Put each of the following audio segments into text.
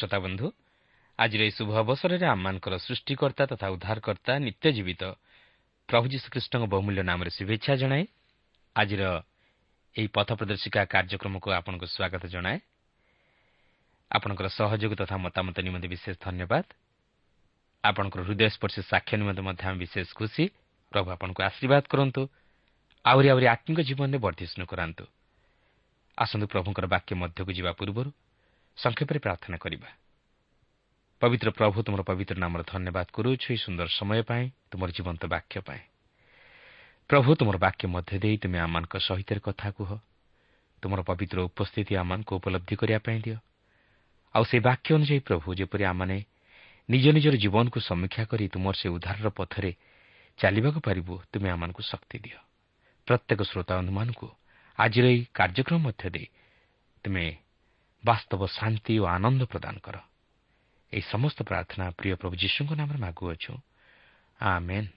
ପ୍ରିୟ ଶ୍ରୋତା ବନ୍ଧୁ। ଆଜିର ଏହି ଶୁଭ ଅବସରରେ ଆମମାନଙ୍କର ସୃଷ୍ଟିକର୍ତ୍ତା ତଥା ଉଦ୍ଧାରକର୍ତ୍ତା ନିତ୍ୟ ଜୀବିତ ପ୍ରଭୁ ଯୀଶୁଖ୍ରୀଷ୍ଟଙ୍କ ବହୁମୂଲ୍ୟ ନାମରେ ଶୁଭେଚ୍ଛା ଜଣାଏ। ଆଜିର ଏହି ପଥ ପ୍ରଦର୍ଶିକା କାର୍ଯ୍ୟକ୍ରମକୁ ଆପଣଙ୍କୁ ସ୍ୱାଗତ ଜଣାଏ। ଆପଣଙ୍କର ସହଯୋଗ ତଥା ମତାମତ ନିମନ୍ତେ ବିଶେଷ ଧନ୍ୟବାଦ। ଆପଣଙ୍କର ହୃଦୟସ୍ପର୍ଶୀ ସାକ୍ଷ୍ୟ ନିମନ୍ତେ ମଧ୍ୟ ଆମେ ବିଶେଷ ଖୁସି। ପ୍ରଭୁ ଆପଣଙ୍କୁ ଆଶୀର୍ବାଦ କରନ୍ତୁ। ଆହୁରି ଆହୁରି ଆତ୍ମିକ ଜୀବନରେ ବର୍ଦ୍ଧିଷ୍ଣୁ କରାନ୍ତୁ। ଆସନ୍ତୁ ପ୍ରଭୁଙ୍କର ବାକ୍ୟ ମଧ୍ୟକୁ ଯିବା ପୂର୍ବରୁ ସଂକ୍ଷେପରେ ପ୍ରାର୍ଥନା କରିବା। ପବିତ୍ର ପ୍ରଭୁ ତୁମର ପବିତ୍ର ନାମର ଧନ୍ୟବାଦ କରୁଛୁ ଏହି ସୁନ୍ଦର ସମୟ ପାଇଁ ତୁମର ଜୀବନ୍ତ ବାକ୍ୟ ପାଇଁ। ପ୍ରଭୁ ତୁମର ବାକ୍ୟ ମଧ୍ୟ ଦେଇ ତୁମେ ଆମମାନଙ୍କ ସହିତ କଥା କୁହ। ତୁମର ପବିତ୍ର ଉପସ୍ଥିତି ଆମମାନଙ୍କୁ ଉପଲବ୍ଧି କରିବା ପାଇଁ ଦିଅ। ଆଉ ସେହି ବାକ୍ୟ ଅନୁଯାୟୀ ପ୍ରଭୁ ଯେପରି ଆମମାନେ ନିଜ ନିଜର ଜୀବନକୁ ସମୀକ୍ଷା କରି ତୁମର ସେ ଉଦ୍ଧାରର ପଥରେ ଚାଲିବାକୁ ପାରିବୁ ତୁମେ ଆମମାନଙ୍କୁ ଶକ୍ତି ଦିଅ। ପ୍ରତ୍ୟେକ ଶ୍ରୋତା ବନ୍ଧୁମାନଙ୍କୁ ଆଜିର ଏହି କାର୍ଯ୍ୟକ୍ରମ ମଧ୍ୟ ଦେଇ ତୁମେ ବାସ୍ତବ ଶାନ୍ତି ଓ ଆନନ୍ଦ ପ୍ରଦାନ କର। ଏହି ସମସ୍ତ ପ୍ରାର୍ଥନା ପ୍ରିୟ ପ୍ରଭୁ ଯୀଶୁଙ୍କ ନାମରେ ମାଗୁଅଛୁ। ଆମେନ୍।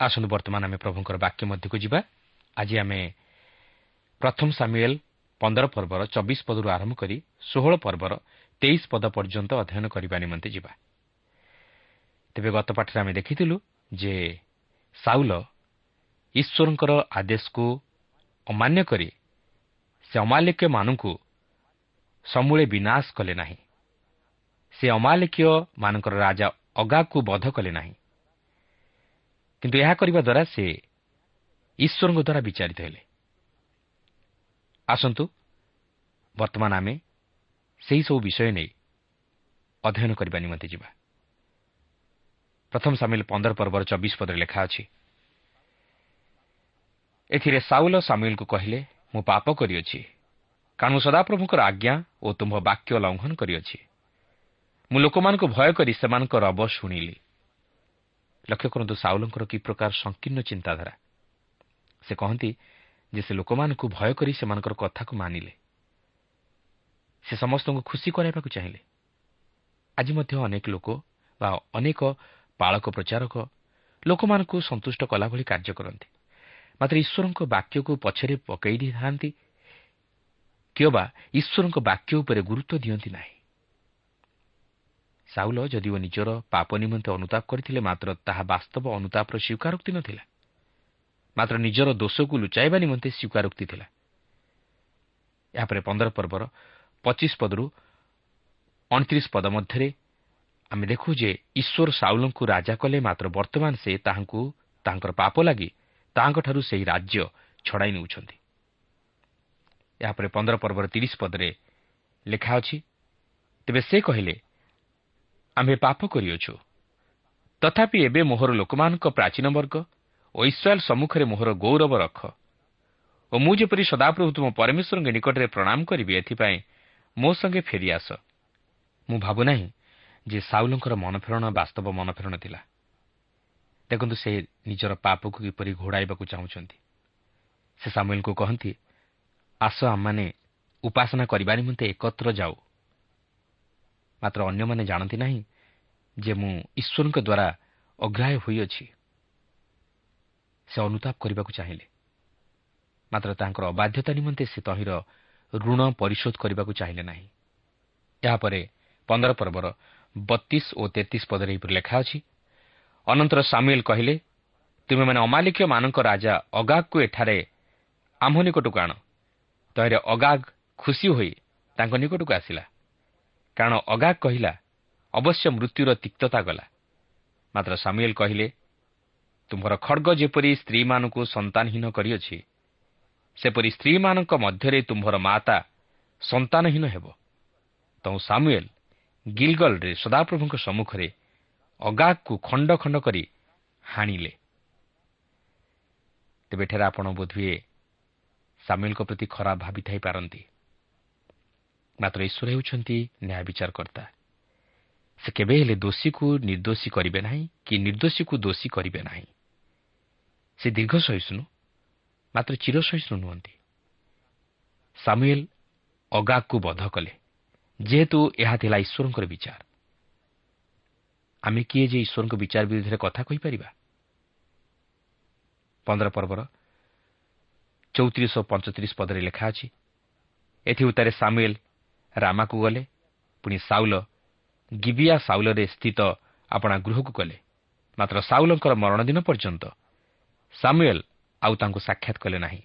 ଆସନ୍ତୁ ବର୍ତ୍ତମାନ ଆମେ ପ୍ରଭୁଙ୍କର ବାକ୍ୟ ମଧ୍ୟକୁ ଯିବା। ଆଜି ଆମେ ପ୍ରଥମ ସାମୁଏଲ୍ ପନ୍ଦର ପର୍ବର ଚବିଶ ପଦରୁ ଆରମ୍ଭ କରି ଷୋହଳ ପର୍ବର ତେଇଶ ପଦ ପର୍ଯ୍ୟନ୍ତ ଅଧ୍ୟୟନ କରିବା ନିମନ୍ତେ ଯିବା। ତେବେ ଗତ ପାଠରେ ଆମେ ଦେଖିଥିଲୁ ଯେ ସାଉଲ ଈଶ୍ୱରଙ୍କର ଆଦେଶକୁ ଅମାନ୍ୟ କରି ସେ ଅମାଲିକମାନଙ୍କୁ ସମୂଳେ ବିନାଶ କଲେ ନାହିଁ। ସେ ଅମାଲିକୀୟମାନଙ୍କର ରାଜା ଅଗାକୁ ବଧ କଲେ ନାହିଁ। କିନ୍ତୁ ଏହା କରିବା ଦ୍ୱାରା ସେ ଈଶ୍ୱରଙ୍କ ଦ୍ୱାରା ବିଚାରିତ ହେଲେ। ଆସନ୍ତୁ ବର୍ତ୍ତମାନ ଆମେ ସେହିସବୁ ବିଷୟ ନେଇ ଅଧ୍ୟୟନ କରିବା ନିମନ୍ତେ ଯିବା। ପ୍ରଥମ ସାମିଲ ପନ୍ଦର ପର୍ବର ଚବିଶ ପଦରେ ଲେଖା ଅଛି। ଏଥିରେ ସାଉଲ ସାମିଲଙ୍କୁ କହିଲେ ମୁଁ ପାପ କରିଅଛି। କାରଣ ମୁଁ ସଦାପ୍ରଭୁଙ୍କର ଆଜ୍ଞା ଓ ତୁମ୍ଭ ବାକ୍ୟ ଲଙ୍ଘନ କରିଅଛି। ମୁଁ ଲୋକମାନଙ୍କୁ ଭୟ କରି ସେମାନଙ୍କ ରବ ଶୁଣିଲି। ଲକ୍ଷ୍ୟ କରନ୍ତୁ ସାଉଲଙ୍କର କି ପ୍ରକାର ସଂକୀର୍ଣ୍ଣ ଚିନ୍ତାଧାରା। ସେ କହନ୍ତି ଯେ ସେ ଲୋକମାନଙ୍କୁ ଭୟ କରି ସେମାନଙ୍କର କଥାକୁ ମାନିଲେ। ସେ ସମସ୍ତଙ୍କୁ ଖୁସି କରାଇବାକୁ ଚାହିଁଲେ। ଆଜି ମଧ୍ୟ ଅନେକ ଲୋକ ବା ଅନେକ ପାଳକ ପ୍ରଚାରକ ଲୋକମାନଙ୍କୁ ସନ୍ତୁଷ୍ଟ କଲାଭଳି କାର୍ଯ୍ୟ କରନ୍ତି। ମାତ୍ର ଈଶ୍ୱରଙ୍କ ବାକ୍ୟକୁ ପଛରେ ପକାଇ ଦେଇଥାନ୍ତି କିମ୍ବା ଈଶ୍ୱରଙ୍କ ବାକ୍ୟ ଉପରେ ଗୁରୁତ୍ୱ ଦିଅନ୍ତି ନାହିଁ। ସାଉଲ ଯଦିଓ ନିଜର ପାପ ନିମନ୍ତେ ଅନୁତାପ କରିଥିଲେ ମାତ୍ର ତାହା ବାସ୍ତବ ଅନୁତାପର ସ୍ୱୀକାରୋକ୍ତି ନଥିଲା। ମାତ୍ର ନିଜର ଦୋଷକୁ ଲୁଚାଇବା ନିମନ୍ତେ ସ୍ୱୀକାରୋକ୍ତି ଥିଲା। ଏହାପରେ ପନ୍ଦର ପର୍ବର ପଚିଶ ପଦରୁ ଅଣତିରିଶ ପଦ ମଧ୍ୟରେ ଆମେ ଦେଖୁ ଯେ ଈଶ୍ୱର ସାଉଲଙ୍କୁ ରାଜା କଲେ ମାତ୍ର ବର୍ତ୍ତମାନ ସେ ତାହାଙ୍କୁ ତାହାଙ୍କର ପାପ ଲାଗି ତାହାଙ୍କଠାରୁ ସେହି ରାଜ୍ୟ ଛଡ଼ାଇ ନେଉଛନ୍ତି। ଏହାପରେ ପନ୍ଦର ପର୍ବର ତିରିଶ ପଦରେ ଲେଖା ଅଛି ତେବେ ସେ କହିଲେ ଆମ୍ଭେ ପାପ କରିଅଛୁ। ତଥାପି ଏବେ ମୋହର ଲୋକମାନଙ୍କ ପ୍ରାଚୀନ ବର୍ଗ ଓ ଇସ୍ରାଏଲ୍ ସମ୍ମୁଖରେ ମୋହର ଗୌରବ ରଖ ଓ ମୁଁ ଯେପରି ସଦାପ୍ରଭୁ ତୁମ ପରମେଶ୍ୱରଙ୍କ ନିକଟରେ ପ୍ରଣାମ କରିବି ଏଥିପାଇଁ ମୋ ସଙ୍ଗେ ଫେରିଆସ। ମୁଁ ଭାବୁନାହିଁ ଯେ ସାଉଲଙ୍କର ମନଫେରଣ ବାସ୍ତବ ମନଫେରଣ ଥିଲା। ଦେଖନ୍ତୁ ସେ ନିଜର ପାପକୁ କିପରି ଘୋଡ଼ାଇବାକୁ ଚାହୁଁଛନ୍ତି। ସେ ସାମୁଏଲଙ୍କୁ କହନ୍ତି ଆସ ଆମମାନେ ଉପାସନା କରିବା ନିମନ୍ତେ ଏକତ୍ର ଯାଉ। ମାତ୍ର ଅନ୍ୟମାନେ ଜାଣନ୍ତି ନାହିଁ ଯେ ମୁଁ ଈଶ୍ୱରଙ୍କ ଦ୍ୱାରା ଅଗ୍ରାହ୍ୟ ହୋଇଅଛି। ସେ ଅନୁତାପ କରିବାକୁ ଚାହିଁଲେ। ମାତ୍ର ତାଙ୍କର ଅବାଧ୍ୟତା ନିମନ୍ତେ ସେ ତହିଁର ଋଣ ପରିଶୋଧ କରିବାକୁ ଚାହିଁଲେ ନାହିଁ। ଏହାପରେ ପନ୍ଦର ପର୍ବର ବତିଶ ଓ ତେତିଶ ପଦରେ ଏହିପରି ଲେଖା ଅଛି। ଅନନ୍ତର ସାମୁଏଲ କହିଲେ ତୁମେମାନେ ଅମାଲିକୀୟମାନଙ୍କ ରାଜା ଅଗାଗକୁ ଏଠାରେ ଆମ୍ଭ ନିକଟକୁ ଆଣ। ତହିଁରେ ଅଗାଗ ଖୁସି ହୋଇ ତାଙ୍କ ନିକଟକୁ ଆସିଲା। କାରଣ ଅଗାଗ କହିଲା ଅବଶ୍ୟ ମୃତ୍ୟୁର ତିକ୍ତତା ଗଲା। ମାତ୍ର ସାମୁଏଲ କହିଲେ ତୁମ୍ଭର ଖଡ଼ଗ ଯେପରି ସ୍ତ୍ରୀମାନଙ୍କୁ ସନ୍ତାନହୀନ କରିଅଛି ସେପରି ସ୍ତ୍ରୀମାନଙ୍କ ମଧ୍ୟରେ ତୁମ୍ଭର ମାତା ସନ୍ତାନହୀନ ହେବ। ତୁ ସାମୁଏଲ ଗିଲଗଲରେ ସଦାପ୍ରଭୁଙ୍କ ସମ୍ମୁଖରେ ଅଗାଗକୁ ଖଣ୍ଡ ଖଣ୍ଡ କରି ହାଣିଲେ। ତେବେ ଏଠାରେ ଆପଣ ବୋଧହୁଏ ସାମିଲଙ୍କ ପ୍ରତି ଖରାପ ଭାବିଥାଇପାରନ୍ତି ମାତ୍ର ଈଶ୍ୱର ହେଉଛନ୍ତି ନ୍ୟାୟ ବିଚାରକର୍ତ୍ତା। ସେ କେବେ ହେଲେ ଦୋଷୀକୁ ନିର୍ଦ୍ଦୋଷୀ କରିବେ ନାହିଁ କି ନିର୍ଦ୍ଦୋଷୀକୁ ଦୋଷୀ କରିବେ ନାହିଁ। ସେ ଦୀର୍ଘ ସହିଷ୍ଣୁ ମାତ୍ର ଚିର ସହିଷ୍ଣୁ ନୁହନ୍ତି। ସାମୁଏଲ ଅଗାଗକୁ ବଧ କଲେ। ଯେହେତୁ ଏହା ଥିଲା ଈଶ୍ୱରଙ୍କର ବିଚାର। ଆମେ କିଏ ଯେ ଈଶ୍ୱରଙ୍କ ବିଚାର ବିରୁଦ୍ଧରେ କଥା କହିପାରିବା? ପନ୍ଦର ପର୍ବର ଚଉତିରିଶ ପଞ୍ଚତିରିଶ ପଦରେ ଲେଖା ଅଛି ଏଥି ଉତ୍ତାରେ ସାମୁଏଲ ରାମାକୁ ଗଲେ ପୁଣି ସାଉଲ ଗିବିଆ ସାଉଲରେ ସ୍ଥିତ ଆପଣା ଗୃହକୁ ଗଲେ। ମାତ୍ର ସାଉଲଙ୍କର ମରଣ ଦିନ ପର୍ଯ୍ୟନ୍ତ ସାମୁଏଲ ଆଉ ତାଙ୍କୁ ସାକ୍ଷାତ କଲେ ନାହିଁ।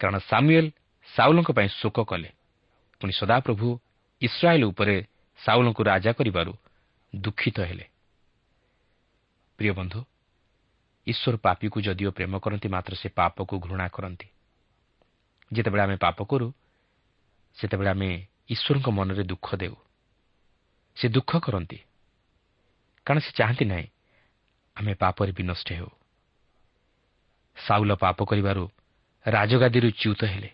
କାରଣ ସାମୁଏଲ ସାଉଲଙ୍କ ପାଇଁ ଶୋକ କଲେ। ପୁଣି ସଦାପ୍ରଭୁ ଇସ୍ରାଏଲ ଉପରେ ସାଉଲଙ୍କୁ ରାଜା କରିବାରୁ ଦୁଃଖିତ ହେଲେ। ପ୍ରିୟ ବନ୍ଧୁ ଈଶ୍ୱର ପାପୀକୁ ଯଦିଓ ପ୍ରେମ କରନ୍ତି ମାତ୍ର ସେ ପାପକୁ ଘୃଣା କରନ୍ତି। ଯେତେବେଳେ ଆମେ ପାପ କରୁ ସେତେବେଳେ ଆମେ ଈଶ୍ୱରଙ୍କ ମନରେ ଦୁଃଖ ଦେଉ। ସେ ଦୁଃଖ କରନ୍ତି କାରଣ ସେ ଚାହାନ୍ତି ନାହିଁ ଆମେ ପାପରେ ବିନଷ୍ଟ ହେଉ। ସାଉଲ ପାପ କରିବାରୁ ରାଜଗାଦୀରୁ ଚ୍ୟୁତ ହେଲେ।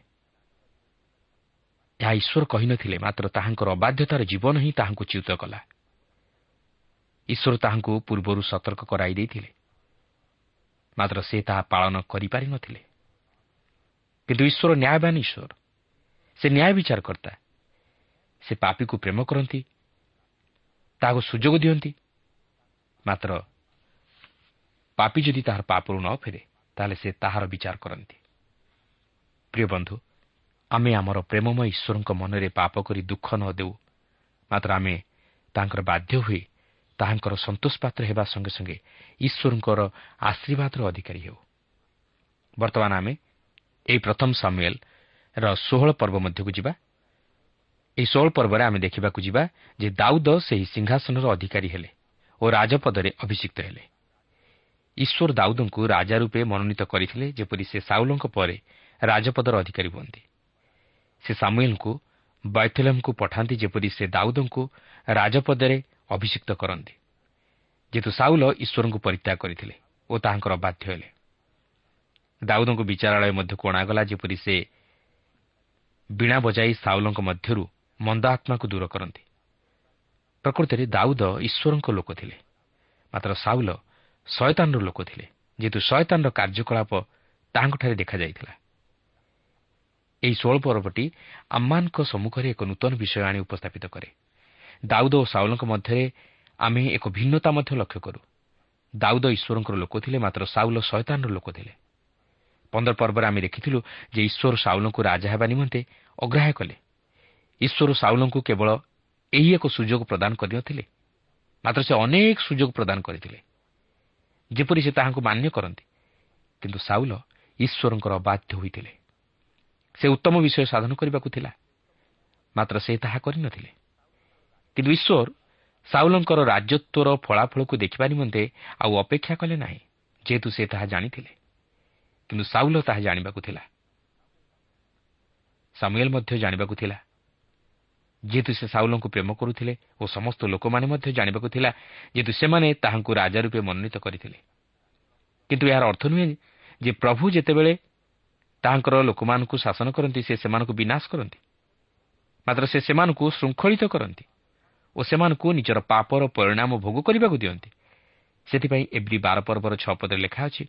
ଏହା ଈଶ୍ୱର କହିନଥିଲେ ମାତ୍ର ତାହାଙ୍କର ଅବାଧ୍ୟତାର ଜୀବନ ହିଁ ତାହାଙ୍କୁ ଚ୍ୟୁତ କଲା। ଈଶ୍ୱର ତାହାଙ୍କୁ ପୂର୍ବରୁ ସତର୍କ କରାଇ ଦେଇଥିଲେ। ମାତ୍ର ସେ ତାହା ପାଳନ କରିପାରିନଥିଲେ କିନ୍ତୁ ଈଶ୍ୱର ନ୍ୟାୟବାନ ଈଶ୍ୱର। ସେ ନ୍ୟାୟ ବିଚାର କର୍ତ୍ତା ସେ ପାପିକୁ ପ୍ରେମ କରନ୍ତି। ତାହାକୁ ସୁଯୋଗ ଦିଅନ୍ତି। ମାତ୍ର ପାପି ଯଦି ତାହାର ପାପରୁ ନ ଫେରେ ତାହେଲେ ସେ ତାହାର ବିଚାର କରନ୍ତି। ପ୍ରିୟ ବନ୍ଧୁ ଆମେ ଆମର ପ୍ରେମମୟ ଈଶ୍ୱରଙ୍କ ମନରେ ପାପ କରି ଦୁଃଖ ନ ଦେଉ। ମାତ୍ର ଆମେ ତାଙ୍କର ବାଧ୍ୟ ହୋଇ ତାହାଙ୍କର ସନ୍ତୋଷ ପାତ୍ର ହେବା ସଙ୍ଗେ ସଙ୍ଗେ ଈଶ୍ୱରଙ୍କର ଆଶୀର୍ବାଦର ଅଧିକାରୀ ହେଉ। ବର୍ତ୍ତମାନ ଆମେ ଏହି ପ୍ରଥମ ସାମୁଏଲ୍ର ଷୋହଳ ପର୍ବ ମଧ୍ୟକୁ ଯିବା। ଏହି ଷୋହଳ ପର୍ବରେ ଆମେ ଦେଖିବାକୁ ଯିବା ଯେ ଦାଉଦ ସେହି ସିଂହାସନର ଅଧିକାରୀ ହେଲେ ଓ ରାଜପଦରେ ଅଭିଷିକ୍ତ ହେଲେ। ଈଶ୍ୱର ଦାଉଦଙ୍କୁ ରାଜା ରୂପେ ମନୋନୀତ କରିଥିଲେ ଯେପରି ସେ ସାଉଲଙ୍କ ପରେ ରାଜପଦର ଅଧିକାରୀ ହୁଅନ୍ତି। ସେ ସାମୁଏଲ୍ଙ୍କୁ ବୈଥଲେମ୍କୁ ପଠାନ୍ତି ଯେପରି ସେ ଦାଉଦଙ୍କୁ ରାଜପଦରେ ଅଭିଷିକ୍ତ କରନ୍ତି। ଯେହେତୁ ସାଉଲ ଈଶ୍ୱରଙ୍କୁ ପରିତ୍ୟାଗ କରିଥିଲେ ଓ ତାହାଙ୍କର ବାଧ୍ୟ ହେଲେ। ଦାଉଦଙ୍କୁ ବିଚାରାଳୟ ମଧ୍ୟକୁ ଅଣାଗଲା ଯେପରି ସେ ବୀଣା ବଜାଇ ସାଉଲଙ୍କ ମଧ୍ୟରୁ ମନ୍ଦ ଆତ୍ମାକୁ ଦୂର କରନ୍ତି। ପ୍ରକୃତରେ ଦାଉଦ ଈଶ୍ୱରଙ୍କ ଲୋକ ଥିଲେ। ମାତ୍ର ସାଉଲ ଶୟତାନର ଲୋକ ଥିଲେ। ଯେହେତୁ ଶୟତାନର କାର୍ଯ୍ୟକଳାପ ତାହାଙ୍କଠାରେ ଦେଖାଯାଇଥିଲା। ଏହି ଷୋହଳ ପର୍ବଟି ଆମମାନଙ୍କ ସମ୍ମୁଖରେ ଏକ ନୂତନ ବିଷୟ ଆଣି ଉପସ୍ଥାପିତ କରେ। ଦାଉଦ ଓ ସାଉଲଙ୍କ ମଧ୍ୟରେ ଆମେ ଏକ ଭିନ୍ନତା ମଧ୍ୟ ଲକ୍ଷ୍ୟ କରୁ। ଦାଉଦ ଈଶ୍ୱରଙ୍କର ଲୋକ ଥିଲେ ମାତ୍ର ସାଉଲ ଶୟତାନର ଲୋକ ଥିଲେ। ପନ୍ଦର ପର୍ବରେ ଆମେ ଦେଖିଥିଲୁ ଯେ ଈଶ୍ୱର ସାଉଲଙ୍କୁ ରାଜା ହେବା ନିମନ୍ତେ ଅଗ୍ରାହ୍ୟ କଲେ। ଈଶ୍ୱର ସାଉଲଙ୍କୁ କେବଳ ଏହି ଏକ ସୁଯୋଗ ପ୍ରଦାନ କରିନଥିଲେ ମାତ୍ର ସେ ଅନେକ ସୁଯୋଗ ପ୍ରଦାନ କରିଥିଲେ। ଯେପରି ସେ ତାହାଙ୍କୁ ମାନ୍ୟ କରନ୍ତି କିନ୍ତୁ ସାଉଲ ଈଶ୍ୱରଙ୍କର ବାଧ୍ୟ ହୋଇଥିଲେ। ସେ ଉତ୍ତମ ବିଷୟ ସାଧନ କରିବାକୁ ଥିଲା। ମାତ୍ର ସେ ତାହା କରିନଥିଲେ କିନ୍ତୁ ଈଶ୍ୱର ସାଉଲଙ୍କର ରାଜତ୍ୱର ଫଳାଫଳକୁ ଦେଖିବା ନିମନ୍ତେ ଆଉ ଅପେକ୍ଷା କଲେ ନାହିଁ ଯେହେତୁ ସେ ତାହା ଜାଣିଥିଲେ। କିନ୍ତୁ ସାଉଲ ତାହା ଜାଣିବାକୁ ଥିଲା। ସାମୁଏଲ ମଧ୍ୟ ଜାଣିବାକୁ ଥିଲା। ଯେହେତୁ ସେ ସାଉଲଙ୍କୁ ପ୍ରେମ କରୁଥିଲେ ଓ ସମସ୍ତ ଲୋକମାନେ ମଧ୍ୟ ଜାଣିବାକୁ ଥିଲା ଯେହେତୁ ସେମାନେ ତାହାଙ୍କୁ ରାଜା ରୂପେ ମନୋନୀତ କରିଥିଲେ। କିନ୍ତୁ ଏହାର ଅର୍ଥ ନୁହେଁ ଯେ ପ୍ରଭୁ ଯେତେବେଳେ ତାହାଙ୍କର ଲୋକମାନଙ୍କୁ ଶାସନ କରନ୍ତି ସେ ସେମାନଙ୍କୁ ବିନାଶ କରନ୍ତି। ମାତ୍ର ସେ ସେମାନଙ୍କୁ ଶୃଙ୍ଖଳିତ କରନ୍ତି ଓ ସେମାନଙ୍କୁ ନିଜର ପାପର ପରିଣାମ ଭୋଗ କରିବାକୁ ଦିଅନ୍ତି। ସେଥିପାଇଁ ଏଭ୍ରି ବାର ପର୍ବର ଛଅ ପଦରେ ଲେଖା ଅଛି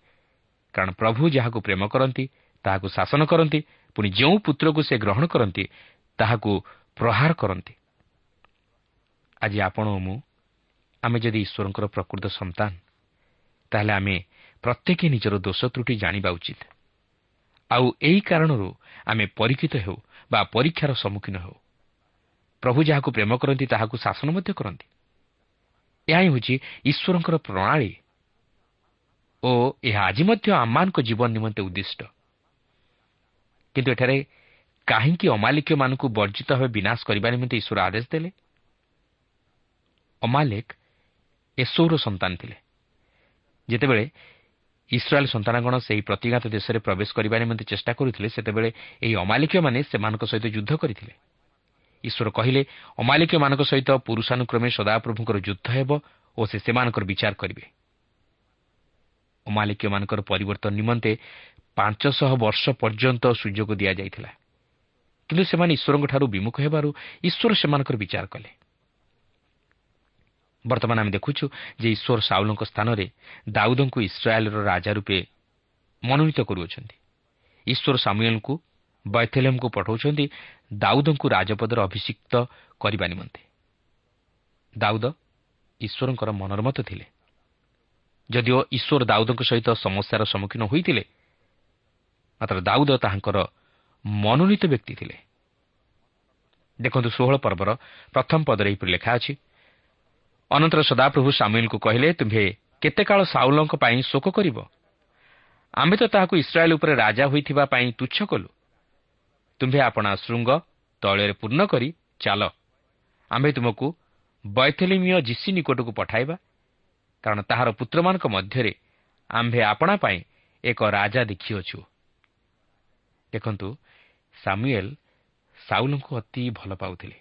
କାରଣ ପ୍ରଭୁ ଯାହାକୁ ପ୍ରେମ କରନ୍ତି ତାହାକୁ ଶାସନ କରନ୍ତି ପୁଣି ଯେଉଁ ପୁତ୍ରକୁ ସେ ଗ୍ରହଣ କରନ୍ତି ତାହାକୁ ପ୍ରହାର କରନ୍ତି। ଆଜି ଆପଣ ଓ ମୁଁ ଆମେ ଯଦି ଈଶ୍ୱରଙ୍କର ପ୍ରକୃତ ସନ୍ତାନ ତାହେଲେ ଆମେ ପ୍ରତ୍ୟେକ ନିଜର ଦୋଷ ତ୍ରୁଟି ଜାଣିବା ଉଚିତ। ଆଉ ଏହି କାରଣରୁ ଆମେ ପରୀକ୍ଷିତ ହେଉ ବା ପରୀକ୍ଷାର ସମ୍ମୁଖୀନ ହେଉ। ପ୍ରଭୁ ଯାହାକୁ ପ୍ରେମ କରନ୍ତି ତାହାକୁ ଶାସନ ମଧ୍ୟ କରନ୍ତି। ଏହା ହିଁ ହେଉଛି ଈଶ୍ୱରଙ୍କର ପ୍ରଣାଳୀ ଓ ଏହା ଆଜି ମଧ୍ୟ ଆମମାନଙ୍କ ଜୀବନ ନିମନ୍ତେ ଉଦ୍ଦିଷ୍ଟ। କିନ୍ତୁ ଏଠାରେ କାହିଁକି ଅମାଲିକମାନଙ୍କୁ ବର୍ଜିତ ଭାବେ ବିନାଶ କରିବା ନିମନ୍ତେ ଈଶ୍ୱର ଆଦେଶ ଦେଲେ? ଅମାଲେକ ଏସୌର ସନ୍ତାନ ଥିଲେ। ଯେତେବେଳେ ଇସ୍ରାଏଲ୍ ସନ୍ତାନଗଣ ସେହି ପ୍ରତିଘାତ ଦେଶରେ ପ୍ରବେଶ କରିବା ନିମନ୍ତେ ଚେଷ୍ଟା କରୁଥିଲେ ସେତେବେଳେ ଏହି ଅମାଲିକୀୟମାନେ ସେମାନଙ୍କ ସହିତ ଯୁଦ୍ଧ କରିଥିଲେ ଈଶ୍ୱର କହିଲେ ଅମାଲିକୀୟମାନଙ୍କ ସହିତ ପୁରୁଷାନୁକ୍ରମେ ସଦାପ୍ରଭୁଙ୍କର ଯୁଦ୍ଧ ହେବ ଓ ସେ ସେମାନଙ୍କର ବିଚାର କରିବେ। ଅମାଲିକୀୟମାନଙ୍କର ପରିବର୍ତ୍ତନ ନିମନ୍ତେ ପାଞ୍ଚଶହ ବର୍ଷ ପର୍ଯ୍ୟନ୍ତ ସୁଯୋଗ ଦିଆଯାଇଥିଲା। କିନ୍ତୁ ସେମାନେ ଈଶ୍ୱରଙ୍କଠାରୁ ବିମୁଖ ହେବାରୁ ଈଶ୍ୱର ସେମାନଙ୍କର ବିଚାର କଲେ। ବର୍ତ୍ତମାନ ଆମେ ଦେଖୁଛୁ ଯେ ଈଶ୍ୱର ସାଉଲଙ୍କ ସ୍ଥାନରେ ଦାଉଦଙ୍କୁ ଇସ୍ରାଏଲ୍ର ରାଜା ରୂପେ ମନୋନୀତ କରୁଅଛନ୍ତି। ଈଶ୍ୱର ସାମୁଏଲ୍ଙ୍କୁ ବୈଥେଲେମ୍କୁ ପଠାଉଛନ୍ତି ଦାଉଦଙ୍କୁ ରାଜପଦରେ ଅଭିଷିକ୍ତ କରିବା ନିମନ୍ତେ। ଦାଉଦ ଈଶ୍ୱରଙ୍କର ମନୋରମତ ଥିଲେ। ଯଦିଓ ଈଶ୍ୱର ଦାଉଦଙ୍କ ସହିତ ସମସ୍ୟାର ସମ୍ମୁଖୀନ ହୋଇଥିଲେ ମାତ୍ର ଦାଉଦ ତାହାଙ୍କର ମନୋନୀତ ବ୍ୟକ୍ତି ଥିଲେ। ଦେଖନ୍ତୁ ଷୋହଳ ପର୍ବର ପ୍ରଥମ ପଦରେ ଏହିପରି ଲେଖା ଅଛି ଅନନ୍ତର ସଦାପ୍ରଭୁ ସାମୁଏଲ୍ଙ୍କୁ କହିଲେ ତୁମ୍ଭେ କେତେକାଳ ସାଉଲଙ୍କ ପାଇଁ ଶୋକ କରିବ? ଆମ୍ଭେ ତ ତାହାକୁ ଇସ୍ରାଏଲ୍ ଉପରେ ରାଜା ହୋଇଥିବା ପାଇଁ ତୁଚ୍ଛ କଲୁ। ତୁମ୍ଭେ ଆପଣା ଶୃଙ୍ଗ ତୈଳରେ ପୂର୍ଣ୍ଣ କରି ଚାଲ। ଆମ୍ଭେ ତୁମକୁ ବୈଥଲିମୀୟ ଜିସି ନିକଟକୁ ପଠାଇବା। କାରଣ ତାହାର ପୁତ୍ରମାନଙ୍କ ମଧ୍ୟରେ ଆମ୍ଭେ ଆପଣା ପାଇଁ ଏକ ରାଜା ଦେଖିଅଛୁ। ଦେଖନ୍ତୁ ସାମୁଏଲ୍ ସାଉଲଙ୍କୁ ଅତି ଭଲ ପାଉଥିଲେ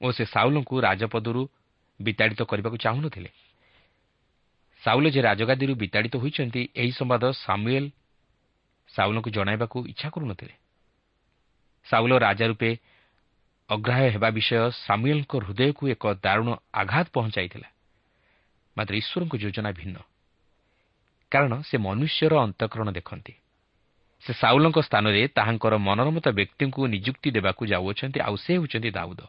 ଓ ସେ ସାଉଲଙ୍କୁ ରାଜପଦରୁ ବିତାଡ଼ିତ କରିବାକୁ ଚାହୁଁନଥିଲେ। ସାଉଲ ଯେ ରାଜଗାଦୀରୁ ବିତାଡ଼ିତ ହୋଇଛନ୍ତି ଏହି ସମ୍ବାଦ ସାମୁଏଲ୍ ସାଉଲଙ୍କୁ ଜଣାଇବାକୁ ଇଚ୍ଛା କରୁନଥିଲେ। ସାଉଲ ରାଜା ରୂପେ ଅଗ୍ରାହ୍ୟ ହେବା ବିଷୟ ସାମୁଏଲ୍ଙ୍କ ହୃଦୟକୁ ଏକ ଦାରୁଣ ଆଘାତ ପହଞ୍ଚାଇଥିଲା। ମାତ୍ର ଈଶ୍ୱରଙ୍କ ଯୋଜନା ଭିନ୍ନ। କାରଣ ସେ ମନୁଷ୍ୟର ଅନ୍ତଃକରଣ ଦେଖନ୍ତି। ସେ ସାଉଲଙ୍କ ସ୍ଥାନରେ ତାହାଙ୍କର ମନୋରମତା ବ୍ୟକ୍ତିଙ୍କୁ ନିଯୁକ୍ତି ଦେବାକୁ ଯାଉଅଛନ୍ତି ଆଉ ସେ ହେଉଛନ୍ତି ଦାଉଦ।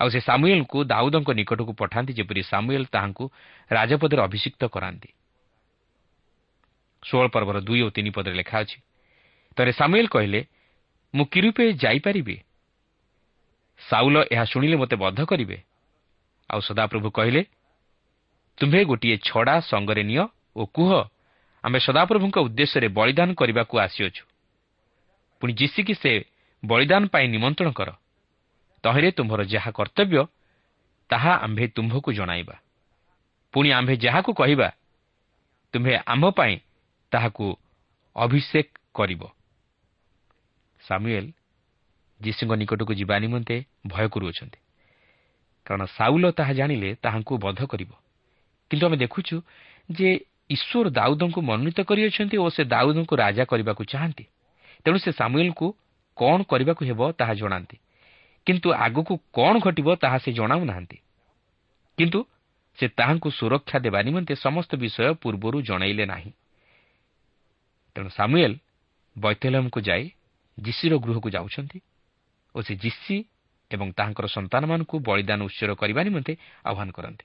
ଆଉ ସେ ସାମୁଏଲ୍ଙ୍କୁ ଦାଉଦଙ୍କ ନିକଟକୁ ପଠାନ୍ତି ଯେପରି ସାମୁଏଲ୍ ତାହାଙ୍କୁ ରାଜପଦରେ ଅଭିଷିକ୍ତ କରାନ୍ତି। ଷୋହଳ ପର୍ବର ଦୁଇ ଓ ତିନି ପଦରେ ଲେଖା ଅଛି ତରେ ସାମୁଏଲ୍ କହିଲେ ମୁଁ କି ରୂପେ ଯାଇପାରିବି? ସାଉଲ ଏହା ଶୁଣିଲେ ମୋତେ ବଦ୍ଧ କରିବେ? ଆଉ ସଦାପ୍ରଭୁ କହିଲେ ତୁମ୍ଭେ ଗୋଟିଏ ଛଡ଼ା ସଙ୍ଗରେ ନିଅ ଓ କୁହ ଆମେ ସଦାପ୍ରଭୁଙ୍କ ଉଦ୍ଦେଶ୍ୟରେ ବଳିଦାନ କରିବାକୁ ଆସିଅଛୁ। ପୁଣି ଜିଶିକି ସେ ବଳିଦାନ ପାଇଁ ନିମନ୍ତ୍ରଣ କର। ତହିଁରେ ତୁମ୍ଭର ଯାହା କର୍ତ୍ତବ୍ୟ ତାହା ଆମ୍ଭେ ତୁମ୍ଭକୁ ଜଣାଇବା। ପୁଣି ଆମ୍ଭେ ଯାହାକୁ କହିବା ତୁମ୍ଭେ ଆମ୍ଭ ପାଇଁ ତାହାକୁ ଅଭିଷେକ କରିବ। ସାମୁଏଲ ଯୀଶୁଙ୍କ ନିକଟକୁ ଯିବା ନିମନ୍ତେ ଭୟ କରୁଅଛନ୍ତି। କାରଣ ସାଉଲ ତାହା ଜାଣିଲେ ତାହାଙ୍କୁ ବଧ କରିବ। କିନ୍ତୁ ଆମେ ଦେଖୁଛୁ ଯେ ଈଶ୍ୱର ଦାଉଦଙ୍କୁ ମନୋନୀତ କରିଅଛନ୍ତି ଓ ସେ ଦାଉଦଙ୍କୁ ରାଜା କରିବାକୁ ଚାହାନ୍ତି। ତେଣୁ ସେ ସାମୁଏଲଙ୍କୁ କ'ଣ କରିବାକୁ ହେବ ତାହା ଜଣାନ୍ତି। କିନ୍ତୁ ଆଗକୁ କ'ଣ ଘଟିବ ତାହା ସେ ଜଣାଉନାହାନ୍ତି। କିନ୍ତୁ ସେ ତାହାଙ୍କୁ ସୁରକ୍ଷା ଦେବା ନିମନ୍ତେ ସମସ୍ତ ବିଷୟ ପୂର୍ବରୁ ଜଣାଇଲେ ନାହିଁ। ତେଣୁ ସାମୁଏଲ ବୈତଲମକୁ ଯାଇ ଜିସିର ଗୃହକୁ ଯାଉଛନ୍ତି ଓ ସେ ଜିସି ଏବଂ ତାହାଙ୍କର ସନ୍ତାନମାନଙ୍କୁ ବଳିଦାନ ଉତ୍ସର କରିବା ନିମନ୍ତେ ଆହ୍ୱାନ କରନ୍ତି।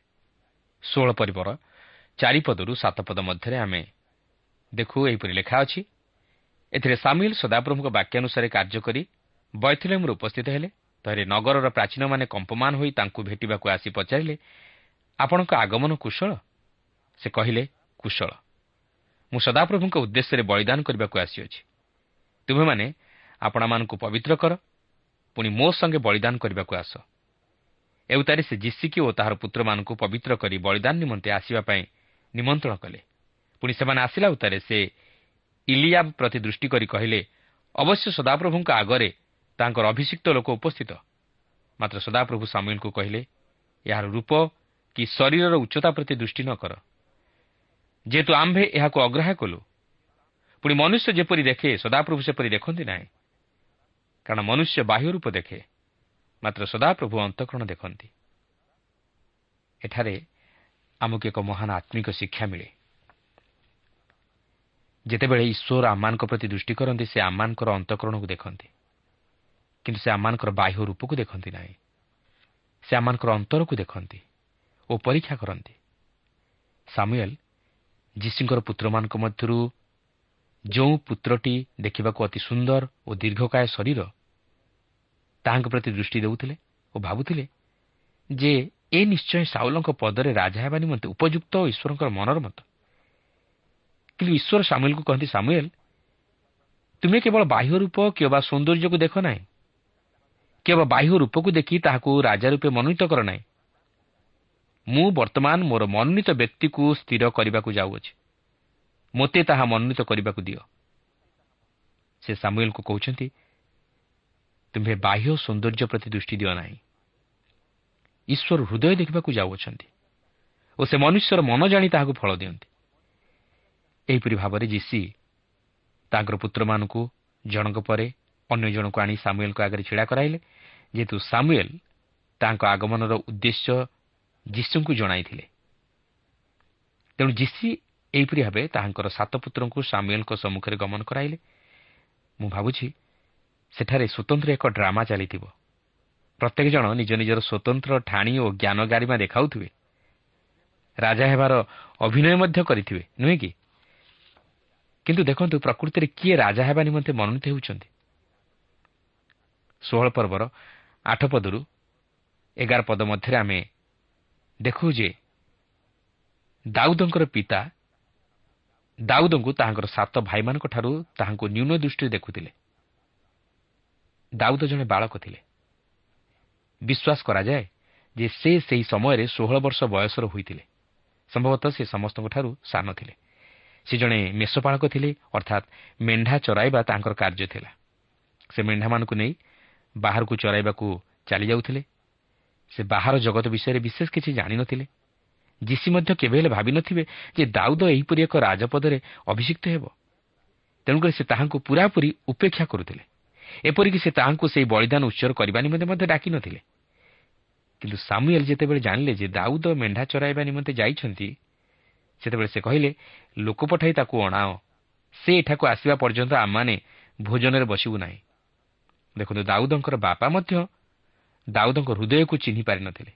ଷୋହଳ ପରିବର ଚାରିପଦରୁ ସାତ ପଦ ମଧ୍ୟରେ ଆମେ ଦେଖୁ ଏହିପରି ଲେଖା ଅଛି। ଏଥିରେ ସାମିଲ ସଦାପ୍ରଭୁଙ୍କ ବାକ୍ୟାନୁସାରେ କାର୍ଯ୍ୟ କରି ବୈଥିଲେମ୍ରେ ଉପସ୍ଥିତ ହେଲେ ତହିଁରେ ନଗରର ପ୍ରାଚୀନମାନେ କମ୍ପମାନ ହୋଇ ତାଙ୍କୁ ଭେଟିବାକୁ ଆସି ପଚାରିଲେ ଆପଣଙ୍କ ଆଗମନ କୁଶଳ? ସେ କହିଲେ କୁଶଳ। ମୁଁ ସଦାପ୍ରଭୁଙ୍କ ଉଦ୍ଦେଶ୍ୟରେ ବଳିଦାନ କରିବାକୁ ଆସିଅଛି। ତୁମେମାନେ ଆପଣମାନଙ୍କୁ ପବିତ୍ର କର ପୁଣି ମୋ ସଙ୍ଗେ ବଳିଦାନ କରିବାକୁ ଆସ। ଏଉତାରେ ସେ ଜିସିକି ଓ ତାହାର ପୁତ୍ରମାନଙ୍କୁ ପବିତ୍ର କରି ବଳିଦାନ ନିମନ୍ତେ ଆସିବା ପାଇଁ ନିମନ୍ତ୍ରଣ କଲେ। ପୁଣି ସେମାନେ ଆସିଲା ଉତ୍ତାରେ ସେ ଇଲିଆବ ପ୍ରତି ଦୃଷ୍ଟି କରି କହିଲେ ଅବଶ୍ୟ ସଦାପ୍ରଭୁଙ୍କ ଆଗରେ ତାଙ୍କର ଅଭିଷିକ୍ତ ଲୋକ ଉପସ୍ଥିତ। ମାତ୍ର ସଦାପ୍ରଭୁ ସାମୁଏଲଙ୍କୁ କହିଲେ ଏହାର ରୂପ କି ଶରୀରର ଉଚ୍ଚତା ପ୍ରତି ଦୃଷ୍ଟି ନ କର। ଯେହେତୁ ଆମ୍ଭେ ଏହାକୁ ଅଗ୍ରାହ୍ୟ କଲୁ ପୁଣି ମନୁଷ୍ୟ ଯେପରି ଦେଖେ ସଦାପ୍ରଭୁ ସେପରି ଦେଖନ୍ତି ନାହିଁ। କାରଣ ମନୁଷ୍ୟ ବାହ୍ୟ ରୂପ ଦେଖେ ମାତ୍ର ସଦାପ୍ରଭୁ ଅନ୍ତଃକରଣ ଦେଖନ୍ତି। ଏଠାରେ ଆମକୁ ଏକ ମହାନ ଆତ୍ମିକ ଶିକ୍ଷା ମିଳେ। ଯେତେବେଳେ ଈଶ୍ୱର ଆମମାନଙ୍କ ପ୍ରତି ଦୃଷ୍ଟି କରନ୍ତି ସେ ଆମମାନଙ୍କର ଅନ୍ତଃକରଣକୁ ଦେଖନ୍ତି। କିନ୍ତୁ ସେ ଆମମାନଙ୍କର ବାହ୍ୟ ରୂପକୁ ଦେଖନ୍ତି ନାହିଁ। ସେ ଆମମାନଙ୍କର ଅନ୍ତରକୁ ଦେଖନ୍ତି ଓ ପରୀକ୍ଷା କରନ୍ତି। ସାମୁଏଲ ଯୀଶୁଙ୍କର ପୁତ୍ରମାନଙ୍କ ମଧ୍ୟରୁ ଯେଉଁ ପୁତ୍ରଟି ଦେଖିବାକୁ ଅତି ସୁନ୍ଦର ଓ ଦୀର୍ଘକାୟ ଶରୀର ତାହାଙ୍କ ପ୍ରତି ଦୃଷ୍ଟି ଦେଉଥିଲେ ଓ ଭାବୁଥିଲେ ଯେ ଏ ନିଶ୍ଚୟ ସାଉଲଙ୍କ ପଦରେ ରାଜା ହେବା ନିମନ୍ତେ ଉପଯୁକ୍ତ ଓ ଈଶ୍ୱରଙ୍କର ମନର ମତ। କିନ୍ତୁ ଈଶ୍ୱର ସାମୁଏଲକୁ କହନ୍ତି ସାମୁଏଲ ତୁମେ କେବଳ ବାହ୍ୟ ରୂପ କିମ୍ବା ସୌନ୍ଦର୍ଯ୍ୟକୁ ଦେଖ ନାହିଁ କେବଳ ବାହ୍ୟ ରୂପକୁ ଦେଖି ତାହାକୁ ରାଜା ରୂପେ ମନୋନୀତ କର ନାହିଁ। ମୁଁ ବର୍ତ୍ତମାନ ମୋର ମନୋନୀତ ବ୍ୟକ୍ତିକୁ ସ୍ଥିର କରିବାକୁ ଯାଉଅଛି। ମୋତେ ତାହା ମନୋନୀତ କରିବାକୁ ଦିଅ। ସେ ସାମୁଏଲଙ୍କୁ କହୁଛନ୍ତି ତୁମ୍ଭେ ବାହ୍ୟ ସୌନ୍ଦର୍ଯ୍ୟ ପ୍ରତି ଦୃଷ୍ଟି ଦିଅ ନାହିଁ। ଈଶ୍ୱର ହୃଦୟ ଦେଖିବାକୁ ଯାଉଅଛନ୍ତି ଓ ସେ ମନୁଷ୍ୟର ମନ ଜାଣି ତାହାକୁ ଫଳ ଦିଅନ୍ତି। ଏହିପରି ଭାବରେ ଯିସି ତାଙ୍କର ପୁତ୍ରମାନଙ୍କୁ ଜଣଙ୍କ ପରେ ଅନ୍ୟ ଜଣକୁ ଆଣି ସାମୁଏଲଙ୍କ ଆଗରେ ଛିଡ଼ା କରାଇଲେ। ଯେହେତୁ ସାମୁଏଲ ତାଙ୍କ ଆଗମନର ଉଦ୍ଦେଶ୍ୟ ଯୀଶୁଙ୍କୁ ଜଣାଇଥିଲେ। ତେଣୁ ଯିସି ଏହିପରି ଭାବେ ତାହାଙ୍କର ସାତ ପୁତ୍ରଙ୍କୁ ସାମୁଏଲଙ୍କ ସମ୍ମୁଖରେ ଗମନ କରାଇଲେ। ମୁଁ ଭାବୁଛି ସେଠାରେ ସ୍ୱତନ୍ତ୍ର ଏକ ଡ୍ରାମା ଚାଲିଥିବ। ପ୍ରତ୍ୟେକ ଜଣ ନିଜ ନିଜର ସ୍ୱତନ୍ତ୍ର ଠାଣି ଓ ଜ୍ଞାନ ଗାରିମା ଦେଖାଉଥିବେ। ରାଜା ହେବାର ଅଭିନୟ ମଧ୍ୟ କରିଥିବେ ନୁହେଁ କି? କିନ୍ତୁ ଦେଖନ୍ତୁ ପ୍ରକୃତିରେ କିଏ ରାଜା ହେବା ନିମନ୍ତେ ମନୋନୀତ ହେଉଛନ୍ତି। ଷୋହଳ ପର୍ବର ଆଠ ପଦରୁ ଏଗାର ପଦ ମଧ୍ୟରେ ଆମେ ଦେଖୁ ଯେ ଦାଉଦଙ୍କର ପିତା ଦାଉଦଙ୍କୁ ତାହାଙ୍କର ସାତ ଭାଇମାନଙ୍କଠାରୁ ତାହାଙ୍କୁ ନ୍ୟୁନ ଦୃଷ୍ଟିରେ ଦେଖୁଥିଲେ। ଦାଉଦ ଜଣେ ବାଳକ ଥିଲେ। ବିଶ୍ୱାସ କରାଯାଏ ଯେ ସେ ସେହି ସମୟରେ ଷୋହଳ ବର୍ଷ ବୟସର ହୋଇଥିଲେ। ସମ୍ଭବତଃ ସେ ସମସ୍ତଙ୍କଠାରୁ ସାନ ଥିଲେ। ସେ ଜଣେ ମେଷପାଳକ ଥିଲେ ଅର୍ଥାତ୍ ମେଣ୍ଢା ଚରାଇବା ତାଙ୍କର କାର୍ଯ୍ୟ ଥିଲା। ସେ ମେଣ୍ଢାମାନଙ୍କୁ ନେଇ ବାହାରକୁ ଚରାଇବାକୁ ଚାଲିଯାଉଥିଲେ। ସେ ବାହାର ଜଗତ ବିଷୟରେ ବିଶେଷ କିଛି ଜାଣିନଥିଲେ। ଯୀଶି ମଧ୍ୟ କେବେ ହେଲେ ଭାବିନଥିବେ ଯେ ଦାଉଦ ଏହିପରି ଏକ ରାଜପଦରେ ଅଭିଷିକ୍ତ ହେବ। ତେଣୁକରି ସେ ତାହାଙ୍କୁ ପୁରାପୁରି ଉପେକ୍ଷା କରୁଥିଲେ। ଏପରିକି ସେ ତାହାଙ୍କୁ ସେହି ବଳିଦାନ ଉତ୍ସର କରିବା ନିମନ୍ତେ ମଧ୍ୟ ଡାକିନଥିଲେ। କିନ୍ତୁ ସାମୁଏଲ ଯେତେବେଳେ ଜାଣିଲେ ଯେ ଦାଉଦ ମେଣ୍ଢା ଚରାଇବା ନିମନ୍ତେ ଯାଇଛନ୍ତି ସେତେବେଳେ ସେ କହିଲେ ଲୋକ ପଠାଇ ତାକୁ ଅଣାଅ। ସେ ଏଠାକୁ ଆସିବା ପର୍ଯ୍ୟନ୍ତ ଆମମାନେ ଭୋଜନରେ ବସିବୁ ନାହିଁ। ଦେଖନ୍ତୁ ଦାଉଦଙ୍କର ବାପା ମଧ୍ୟ ଦାଉଦଙ୍କ ହୃଦୟକୁ ଚିହ୍ନି ପାରିନଥିଲେ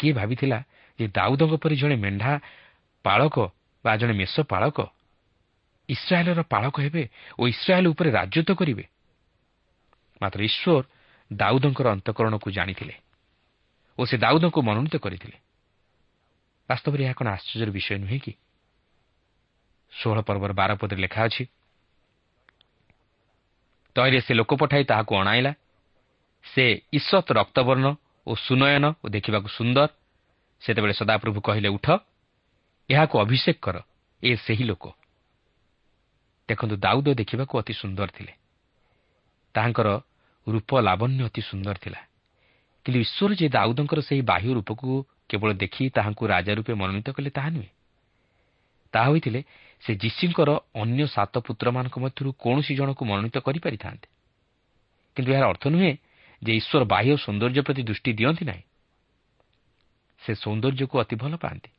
କିଏ ଭାବିଥିଲା ଯେ ଦାଉଦଙ୍କ ପରି ଜଣେ ମେଣ୍ଢା ପାଳକ ବା ଜଣେ ମେଷ ପାଳକ ଇସ୍ରାଏଲର ପାଳକ ହେବେ ଓ ଇସ୍ରାଏଲ ଉପରେ ରାଜତ୍ୱ କରିବେ? ମାତ୍ର ଈଶ୍ୱର ଦାଉଦଙ୍କର ଅନ୍ତଃକରଣକୁ ଜାଣିଥିଲେ ଓ ସେ ଦାଉଦଙ୍କୁ ମନୋନୀତ କରିଥିଲେ। ବାସ୍ତବରେ ଏହା କ'ଣ ଆଶ୍ଚର୍ଯ୍ୟର ବିଷୟ ନୁହେଁ କି? ଷୋହଳ ପର୍ବର ବାର ପଦରେ ଲେଖା ଅଛି ତହିଁରେ ସେ ଲୋକ ପଠାଇ ତାହାକୁ ଅଣାଇଲା। ସେ ଈଶ୍ୱତ ରକ୍ତବର୍ଣ୍ଣ ଓ ସୁନୟନ ଓ ଦେଖିବାକୁ ସୁନ୍ଦର। ସେତେବେଳେ ସଦାପ୍ରଭୁ କହିଲେ ଉଠ ଏହାକୁ ଅଭିଷେକ କର ଏ ସେହି ଲୋକ। ଦେଖନ୍ତୁ ଦାଉଦ ଦେଖିବାକୁ ଅତି ସୁନ୍ଦର ଥିଲେ। ତାହାଙ୍କର ରୂପ ଲାବଣ୍ୟ ଅତି ସୁନ୍ଦର ଥିଲା। କିନ୍ତୁ ଈଶ୍ୱର ଯେ ଦାଉଦଙ୍କର ସେହି ବାହ୍ୟ ରୂପକୁ କେବଳ ଦେଖି ତାହାଙ୍କୁ ରାଜା ରୂପେ ମନୋନୀତ କଲେ ତାହା ନୁହେଁ। ତାହା ହୋଇଥିଲେ ସେ ଯୀଶୁଙ୍କର ଅନ୍ୟ ସାତ ପୁତ୍ରମାନଙ୍କ ମଧ୍ୟରୁ କୌଣସି ଜଣକୁ ମନୋନୀତ କରିପାରିଥାନ୍ତେ। କିନ୍ତୁ ଏହାର ଅର୍ଥ ନୁହେଁ ଯେ ଈଶ୍ୱର ବାହ୍ୟ ସୌନ୍ଦର୍ଯ୍ୟ ପ୍ରତି ଦୃଷ୍ଟି ଦିଅନ୍ତି ନାହିଁ। ସେ ସୌନ୍ଦର୍ଯ୍ୟକୁ ଅତି ଭଲ ପାଆନ୍ତି।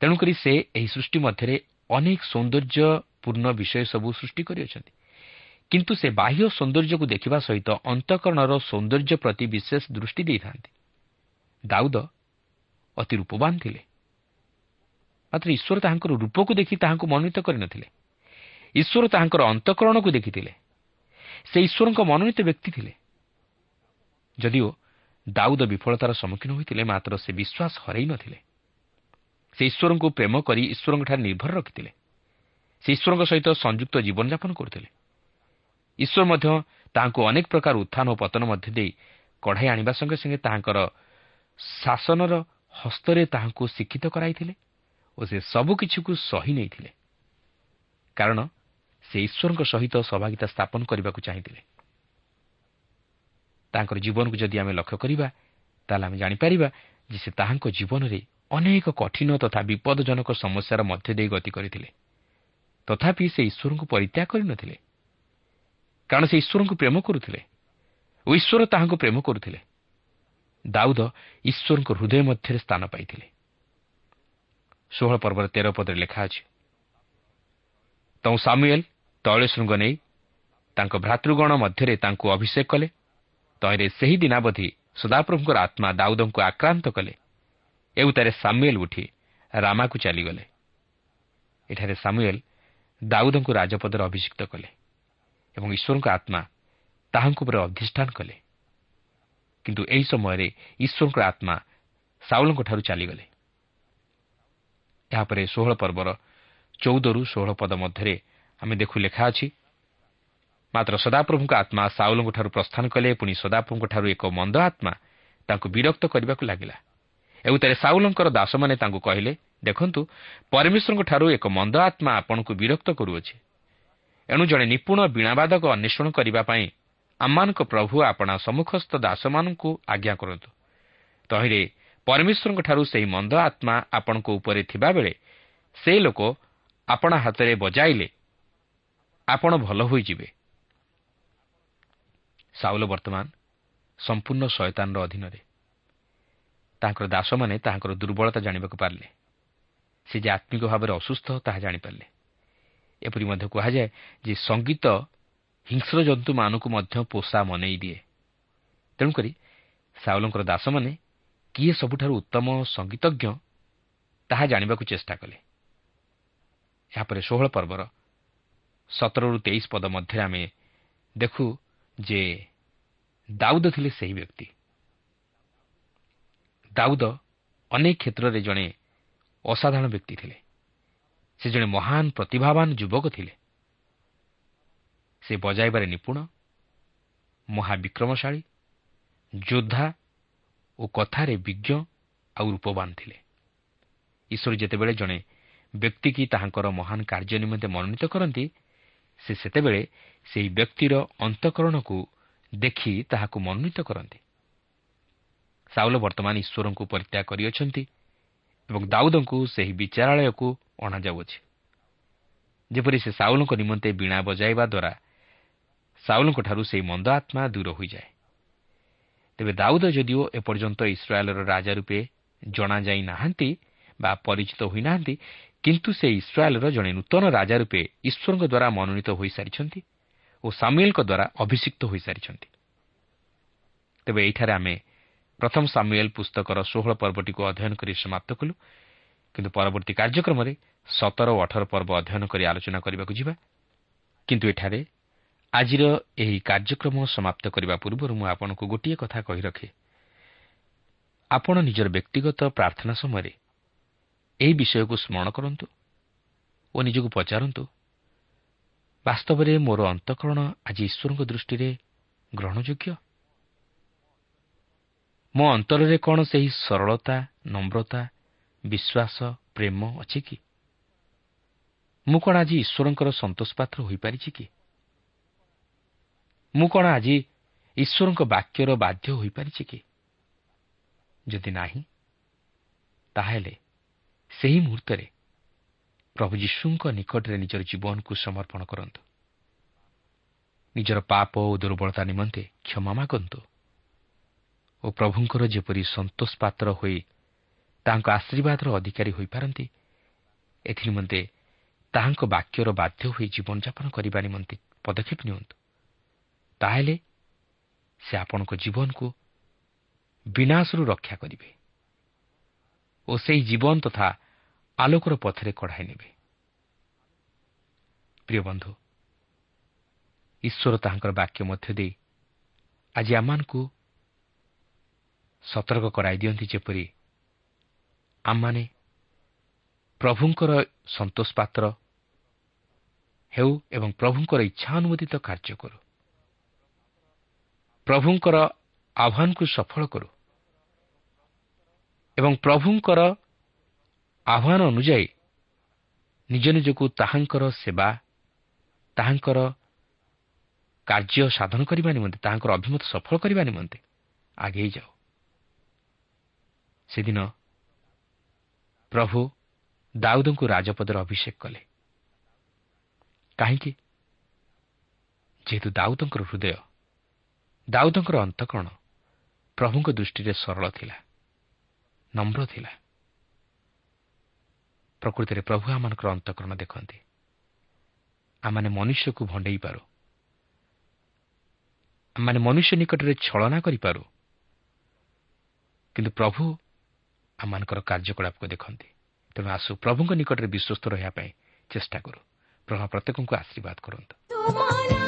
ତେଣୁକରି ସେ ଏହି ସୃଷ୍ଟି ମଧ୍ୟରେ ଅନେକ ସୌନ୍ଦର୍ଯ୍ୟପୂର୍ଣ୍ଣ ବିଷୟ ସବୁ ସୃଷ୍ଟି କରିଅଛନ୍ତି। କିନ୍ତୁ ସେ ବାହ୍ୟ ସୌନ୍ଦର୍ଯ୍ୟକୁ ଦେଖିବା ସହିତ ଅନ୍ତଃକରଣର ସୌନ୍ଦର୍ଯ୍ୟ ପ୍ରତି ବିଶେଷ ଦୃଷ୍ଟି ଦେଇଥାନ୍ତି। ଦାଉଦ ଅତି ରୂପବାନ ଥିଲେ। ମାତ୍ର ଈଶ୍ୱର ତାହାଙ୍କର ରୂପକୁ ଦେଖି ତାହାଙ୍କୁ ମନୋନୀତ କରିନଥିଲେ। ଈଶ୍ୱର ତାହାଙ୍କର ଅନ୍ତଃକରଣକୁ ଦେଖିଥିଲେ। ସେ ଈଶ୍ୱରଙ୍କ ମନୋନୀତ ବ୍ୟକ୍ତି ଥିଲେ। ଯଦିଓ ଦାଉଦ ବିଫଳତାର ସମ୍ମୁଖୀନ ହୋଇଥିଲେ ମାତ୍ର ସେ ବିଶ୍ୱାସ ହରାଇ ନଥିଲେ। ସେ ଈଶ୍ୱରଙ୍କୁ ପ୍ରେମ କରି ଈଶ୍ୱରଙ୍କଠାରେ ନିର୍ଭର ରଖିଥିଲେ। ସେ ଈଶ୍ୱରଙ୍କ ସହିତ ସଂଯୁକ୍ତ ଜୀବନଯାପନ କରୁଥିଲେ। ଈଶ୍ୱର ମଧ୍ୟ ତାହାଙ୍କୁ ଅନେକ ପ୍ରକାର ଉତ୍ଥାନ ଓ ପତନ ମଧ୍ୟ ଦେଇ କଢ଼ାଇ ଆଣିବା ସଙ୍ଗେ ସଙ୍ଗେ ତାହାଙ୍କର ଶାସନର ହସ୍ତରେ ତାହାଙ୍କୁ ଶିକ୍ଷିତ କରାଇଥିଲେ। ଓ ସେ ସବୁକିଛିକୁ ସହି ନେଇଥିଲେ। କାରଣ ସେ ଈଶ୍ୱରଙ୍କ ସହିତ ସଭାଗିତା ସ୍ଥାପନ କରିବାକୁ ଚାହିଁଥିଲେ। ତାଙ୍କର ଜୀବନକୁ ଯଦି ଆମେ ଲକ୍ଷ୍ୟ କରିବା ତାହେଲେ ଆମେ ଜାଣିପାରିବା ଯେ ସେ ତାହାଙ୍କ ଜୀବନରେ ଅନେକ କଠିନ ତଥା ବିପଦଜନକ ସମସ୍ୟାର ମଧ୍ୟ ଦେଇ ଗତି କରିଥିଲେ। ତଥାପି ସେ ଈଶ୍ୱରଙ୍କୁ ପରିତ୍ୟାଗ କରିନଥିଲେ। କାରଣ ସେ ଈଶ୍ୱରଙ୍କୁ ପ୍ରେମ କରୁଥିଲେ ଓ ଈଶ୍ୱର ତାହାଙ୍କୁ ପ୍ରେମ କରୁଥିଲେ। ଦାଉଦ ଈଶ୍ୱରଙ୍କ ହୃଦୟ ମଧ୍ୟରେ ସ୍ଥାନ ପାଇଥିଲେ। ଷୋହଳ ପର୍ବର ତେର ପଦରେ ଲେଖା ଅଛି। ତୁ ସାମୁଏଲ ତୈଳ ଶୃଙ୍ଗ ନେଇ ତାଙ୍କ ଭ୍ରାତୃଗଣ ମଧ୍ୟରେ ତାଙ୍କୁ ଅଭିଷେକ କଲେ। ତହିଁରେ ସେହି ଦିନାବଧି ସଦାପ୍ରଭୁଙ୍କର ଆତ୍ମା ଦାଉଦଙ୍କୁ ଆକ୍ରାନ୍ତ କଲେ। ଏଉତାରେ ସାମୁଏଲ ଉଠି ରାମାକୁ ଚାଲିଗଲେ। ଏଠାରେ ସାମୁଏଲ ଦାଉଦଙ୍କୁ ରାଜପଦରେ ଅଭିଷିକ୍ତ କଲେ ଏବଂ ଈଶ୍ୱରଙ୍କ ଆତ୍ମା ତାହାଙ୍କ ଉପରେ ଅଧିଷ୍ଠାନ କଲେ। କିନ୍ତୁ ଏହି ସମୟରେ ଈଶ୍ୱରଙ୍କ ଆତ୍ମା ସାଉଲଙ୍କଠାରୁ ଚାଲିଗଲେ। ଏହାପରେ ଷୋହଳ ପର୍ବର ଚଉଦରୁ ଷୋହଳ ପଦ ମଧ୍ୟରେ ଆମେ ଦେଖୁ ଲେଖା ଅଛି ମାତ୍ର ସଦାପ୍ରଭୁଙ୍କ ଆତ୍ମା ସାଉଲଙ୍କଠାରୁ ପ୍ରସ୍ଥାନ କଲେ ପୁଣି ସଦାପ୍ରଭୁଙ୍କଠାରୁ ଏକ ମନ୍ଦ ଆତ୍ମା ତାଙ୍କୁ ବିରକ୍ତ କରିବାକୁ ଲାଗିଲା। ଏଉତାରେ ସାଉଲଙ୍କର ଦାସମାନେ ତାଙ୍କୁ କହିଲେ ଦେଖନ୍ତୁ ପରମେଶ୍ୱରଙ୍କଠାରୁ ଏକ ମନ୍ଦ ଆତ୍ମା ଆପଣଙ୍କୁ ବିରକ୍ତ କରୁଅଛି। ଏଣୁ ଜଣେ ନିପୁଣ ବୀଣାବାଦକ ଅନ୍ୱେଷଣ କରିବା ପାଇଁ ଆମମାନଙ୍କ ପ୍ରଭୁ ଆପଣା ସମ୍ମୁଖସ୍ଥ ଦାସମାନଙ୍କୁ ଆଜ୍ଞା କରନ୍ତୁ। ତହିଁରେ ପରମେଶ୍ୱରଙ୍କଠାରୁ ସେହି ମନ୍ଦ ଆତ୍ମା ଆପଣଙ୍କ ଉପରେ ଥିବାବେଳେ ସେ ଲୋକ ଆପଣା ହାତରେ ବଜାଇଲେ ଆପଣ ଭଲ ହୋଇଯିବେ। ସାଉଲ ବର୍ତ୍ତମାନ ସମ୍ପୂର୍ଣ୍ଣ ଶୟତାନର ଅଧୀନରେ। ତାଙ୍କର ଦାସମାନେ ତାହାଙ୍କର ଦୁର୍ବଳତା ଜାଣିବାକୁ ପାରିଲେ। ସେ ଯେ ଆତ୍ମିକ ଭାବରେ ଅସୁସ୍ଥ ତାହା ଜାଣିପାରିଲେ। ଏପରି ମଧ୍ୟ କୁହାଯାଏ ଯେ ସଙ୍ଗୀତ ହିଂସ୍ର ଜନ୍ତୁମାନଙ୍କୁ ମଧ୍ୟ ପୋଷା ମନେଇ ଦିଏ। ତେଣୁକରି ସାଉଲଙ୍କର ଦାସମାନେ କିଏ ସବୁଠାରୁ ଉତ୍ତମ ସଙ୍ଗୀତଜ୍ଞ ତାହା ଜାଣିବାକୁ ଚେଷ୍ଟା କଲେ। ଏହାପରେ ଷୋହଳ ପର୍ବର ସତରରୁ ତେଇଶ ପଦ ମଧ୍ୟରେ ଆମେ ଦେଖୁ ଯେ ଦାଉଦ ଥିଲେ ସେହି ବ୍ୟକ୍ତି। ଦାଉଦ ଅନେକ କ୍ଷେତ୍ରରେ ଜଣେ ଅସାଧାରଣ ବ୍ୟକ୍ତି ଥିଲେ। ସେ ଜଣେ ମହାନ ପ୍ରତିଭାବାନ ଯୁବକ ଥିଲେ। ସେ ବଜାଇବାରେ ନିପୁଣ ମହାବିକ୍ରମଶାଳୀ ଯୋଦ୍ଧା ଓ କଥାରେ ବିଜ୍ଞ ଆଉ ରୂପବାନ ଥିଲେ। ଈଶ୍ୱର ଯେତେବେଳେ ଜଣେ ବ୍ୟକ୍ତିକି ତାହାଙ୍କର ମହାନ କାର୍ଯ୍ୟ ନିମନ୍ତେ ମନୋନୀତ କରନ୍ତି ସେ ସେତେବେଳେ ସେହି ବ୍ୟକ୍ତିର ଅନ୍ତଃକରଣକୁ ଦେଖି ତାହାକୁ ମନୋନୀତ କରନ୍ତି। ସାଉଲ ବର୍ତ୍ତମାନ ଈଶ୍ୱରଙ୍କୁ ପରିତ୍ୟାଗ କରିଅଛନ୍ତି ଏବଂ ଦାଉଦଙ୍କୁ ସେହି ବିଚାରାଳୟକୁ ଅଣାଯାଉଅଛି। ଯେପରି ସେ ସାଉଲଙ୍କ ନିମନ୍ତେ ବୀଣା ବଜାଇବା ଦ୍ୱାରା ସାଉଲଙ୍କଠାରୁ ସେହି ମନ୍ଦ ଆତ୍ମା ଦୂର ହୋଇଯାଏ। ତେବେ ଦାଉଦ ଯଦିଓ ଏପର୍ଯ୍ୟନ୍ତ ଇସ୍ରାଏଲ୍ର ରାଜା ରୂପେ ଜଣାଯାଇ ନାହାନ୍ତି ବା ପରିଚିତ ହୋଇନାହାନ୍ତି କିନ୍ତୁ ସେ ଇସ୍ରାଏଲ୍ର ଜଣେ ନୂତନ ରାଜା ରୂପେ ଈଶ୍ୱରଙ୍କ ଦ୍ୱାରା ମନୋନୀତ ହୋଇସାରିଛନ୍ତି ଓ ସାମୁଏଲ୍ଙ୍କ ଦ୍ୱାରା ଅଭିଷିକ୍ତ ହୋଇସାରିଛନ୍ତି। ତେବେ ଏହିଠାରେ ଆମେ ପ୍ରଥମ ସାମୁଏଲ୍ ପୁସ୍ତକର ଷୋହଳ ପର୍ବଟିକୁ ଅଧ୍ୟୟନ କରି ସମାପ୍ତ କଲୁ କିନ୍ତୁ ପରବର୍ତ୍ତୀ କାର୍ଯ୍ୟକ୍ରମରେ ସତର ଓ ଅଠର ପର୍ବ ଅଧ୍ୟୟନ କରି ଆଲୋଚନା କରିବାକୁ ଯିବା। କିନ୍ତୁ ଏଠାରେ ଆଜିର ଏହି କାର୍ଯ୍ୟକ୍ରମ ସମାପ୍ତ କରିବା ପୂର୍ବରୁ ମୁଁ ଆପଣଙ୍କୁ ଗୋଟିଏ କଥା କହି ରଖେ। ଆପଣ ନିଜର ବ୍ୟକ୍ତିଗତ ପ୍ରାର୍ଥନା ସମୟରେ ଏହି ବିଷୟକୁ ସ୍ମରଣ କରନ୍ତୁ ଓ ନିଜକୁ ପଚାରନ୍ତୁ ବାସ୍ତବରେ ମୋର ଅନ୍ତଃକରଣ ଆଜି ଈଶ୍ୱରଙ୍କ ଦୃଷ୍ଟିରେ ଗ୍ରହଣଯୋଗ୍ୟ? ମୋ ଅନ୍ତରରେ କ'ଣ ସେହି ସରଳତା ନମ୍ରତା ବିଶ୍ୱାସ ପ୍ରେମ ଅଛି କି? ମୁଁ କ'ଣ ଆଜି ଈଶ୍ୱରଙ୍କର ସନ୍ତୋଷ ପାତ୍ର ହୋଇପାରିଛି କି? ମୁଁ କ'ଣ ଆଜି ଈଶ୍ୱରଙ୍କ ବାକ୍ୟର ବାଧ୍ୟ ହୋଇପାରିଛି କି? ଯଦି ନାହିଁ ତାହେଲେ ସେହି ମୁହୂର୍ତ୍ତରେ ପ୍ରଭୁ ଯୀଶୁଙ୍କ ନିକଟରେ ନିଜର ଜୀବନକୁ ସମର୍ପଣ କରନ୍ତୁ। ନିଜର ପାପ ଓ ଦୁର୍ବଳତା ନିମନ୍ତେ କ୍ଷମା ମାଗନ୍ତୁ ଓ ପ୍ରଭୁଙ୍କର ଯେପରି ସନ୍ତୋଷ ପାତ୍ର ହୋଇ ତାଙ୍କ ଆଶୀର୍ବାଦର ଅଧିକାରୀ ହୋଇପାରନ୍ତି ଏଥିନିମନ୍ତେ ତାହାଙ୍କ ବାକ୍ୟର ବାଧ୍ୟ ହୋଇ ଜୀବନଯାପନ କରିବା ନିମନ୍ତେ ପଦକ୍ଷେପ ନିଅନ୍ତୁ। ତାହେଲେ ସେ ଆପଣଙ୍କ ଜୀବନକୁ ବିନାଶରୁ ରକ୍ଷା କରିବେ ଓ ସେହି ଜୀବନ ତଥା ଆଲୋକର ପଥରେ କଢ଼ାଇ ନେବେ। ପ୍ରିୟ ବନ୍ଧୁ ଈଶ୍ୱର ତାହାଙ୍କର ବାକ୍ୟ ମଧ୍ୟ ଦେଇ ଆଜି ଆମମାନଙ୍କୁ ସତର୍କ କରାଇ ଦିଅନ୍ତି ଯେପରି ଆମମାନେ ପ୍ରଭୁଙ୍କର ସନ୍ତୋଷ ପାତ୍ର ହେଉ ଏବଂ ପ୍ରଭୁଙ୍କର ଇଚ୍ଛା ଅନୁମୋଦିତ କାର୍ଯ୍ୟ କରୁ। ପ୍ରଭୁଙ୍କର ଆହ୍ୱାନକୁ ସଫଳ କରୁ। ଏବଂ ପ୍ରଭୁଙ୍କର ଆହ୍ୱାନ ଅନୁଯାୟୀ ନିଜ ନିଜକୁ ତାହାଙ୍କର ସେବା ତାହାଙ୍କର କାର୍ଯ୍ୟ ସାଧନ କରିବା ନିମନ୍ତେ ତାହାଙ୍କର ଅଭିମତ ସଫଳ କରିବା ନିମନ୍ତେ ଆଗେଇ ଯାଉ। ସେଦିନ ପ୍ରଭୁ ଦାଉଦଙ୍କୁ ରାଜପଦରେ ଅଭିଷେକ କଲେ। କାହିଁକି? ଯେହେତୁ ଦାଉଦଙ୍କର ହୃଦୟ ଦାଉଦଙ୍କର ଅନ୍ତକରଣ ପ୍ରଭୁଙ୍କ ଦୃଷ୍ଟିରେ ସରଳ ଥିଲା ନମ୍ର ଥିଲା। ପ୍ରକୃତିରେ ପ୍ରଭୁ ଆମମାନଙ୍କର ଅନ୍ତକରଣ ଦେଖନ୍ତି। ଆମମାନେ ମନୁଷ୍ୟକୁ ଭଣ୍ଡେଇ ପାରୁ। ଆମମାନେ ମନୁଷ୍ୟ ନିକଟରେ ଛଳନା କରିପାରୁ କିନ୍ତୁ ପ୍ରଭୁ ଆମମାନଙ୍କର କାର୍ଯ୍ୟକଳାପକୁ ଦେଖନ୍ତି। ତେଣୁ ଆସୁ ପ୍ରଭୁଙ୍କ ନିକଟରେ ବିଶ୍ୱସ୍ତ ରହିବା ପାଇଁ ଚେଷ୍ଟା କରୁ। ପ୍ରଭା ପ୍ରତ୍ୟେକଙ୍କୁ ଆଶୀର୍ବାଦ କରନ୍ତୁ।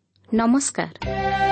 ନମସ୍କାର।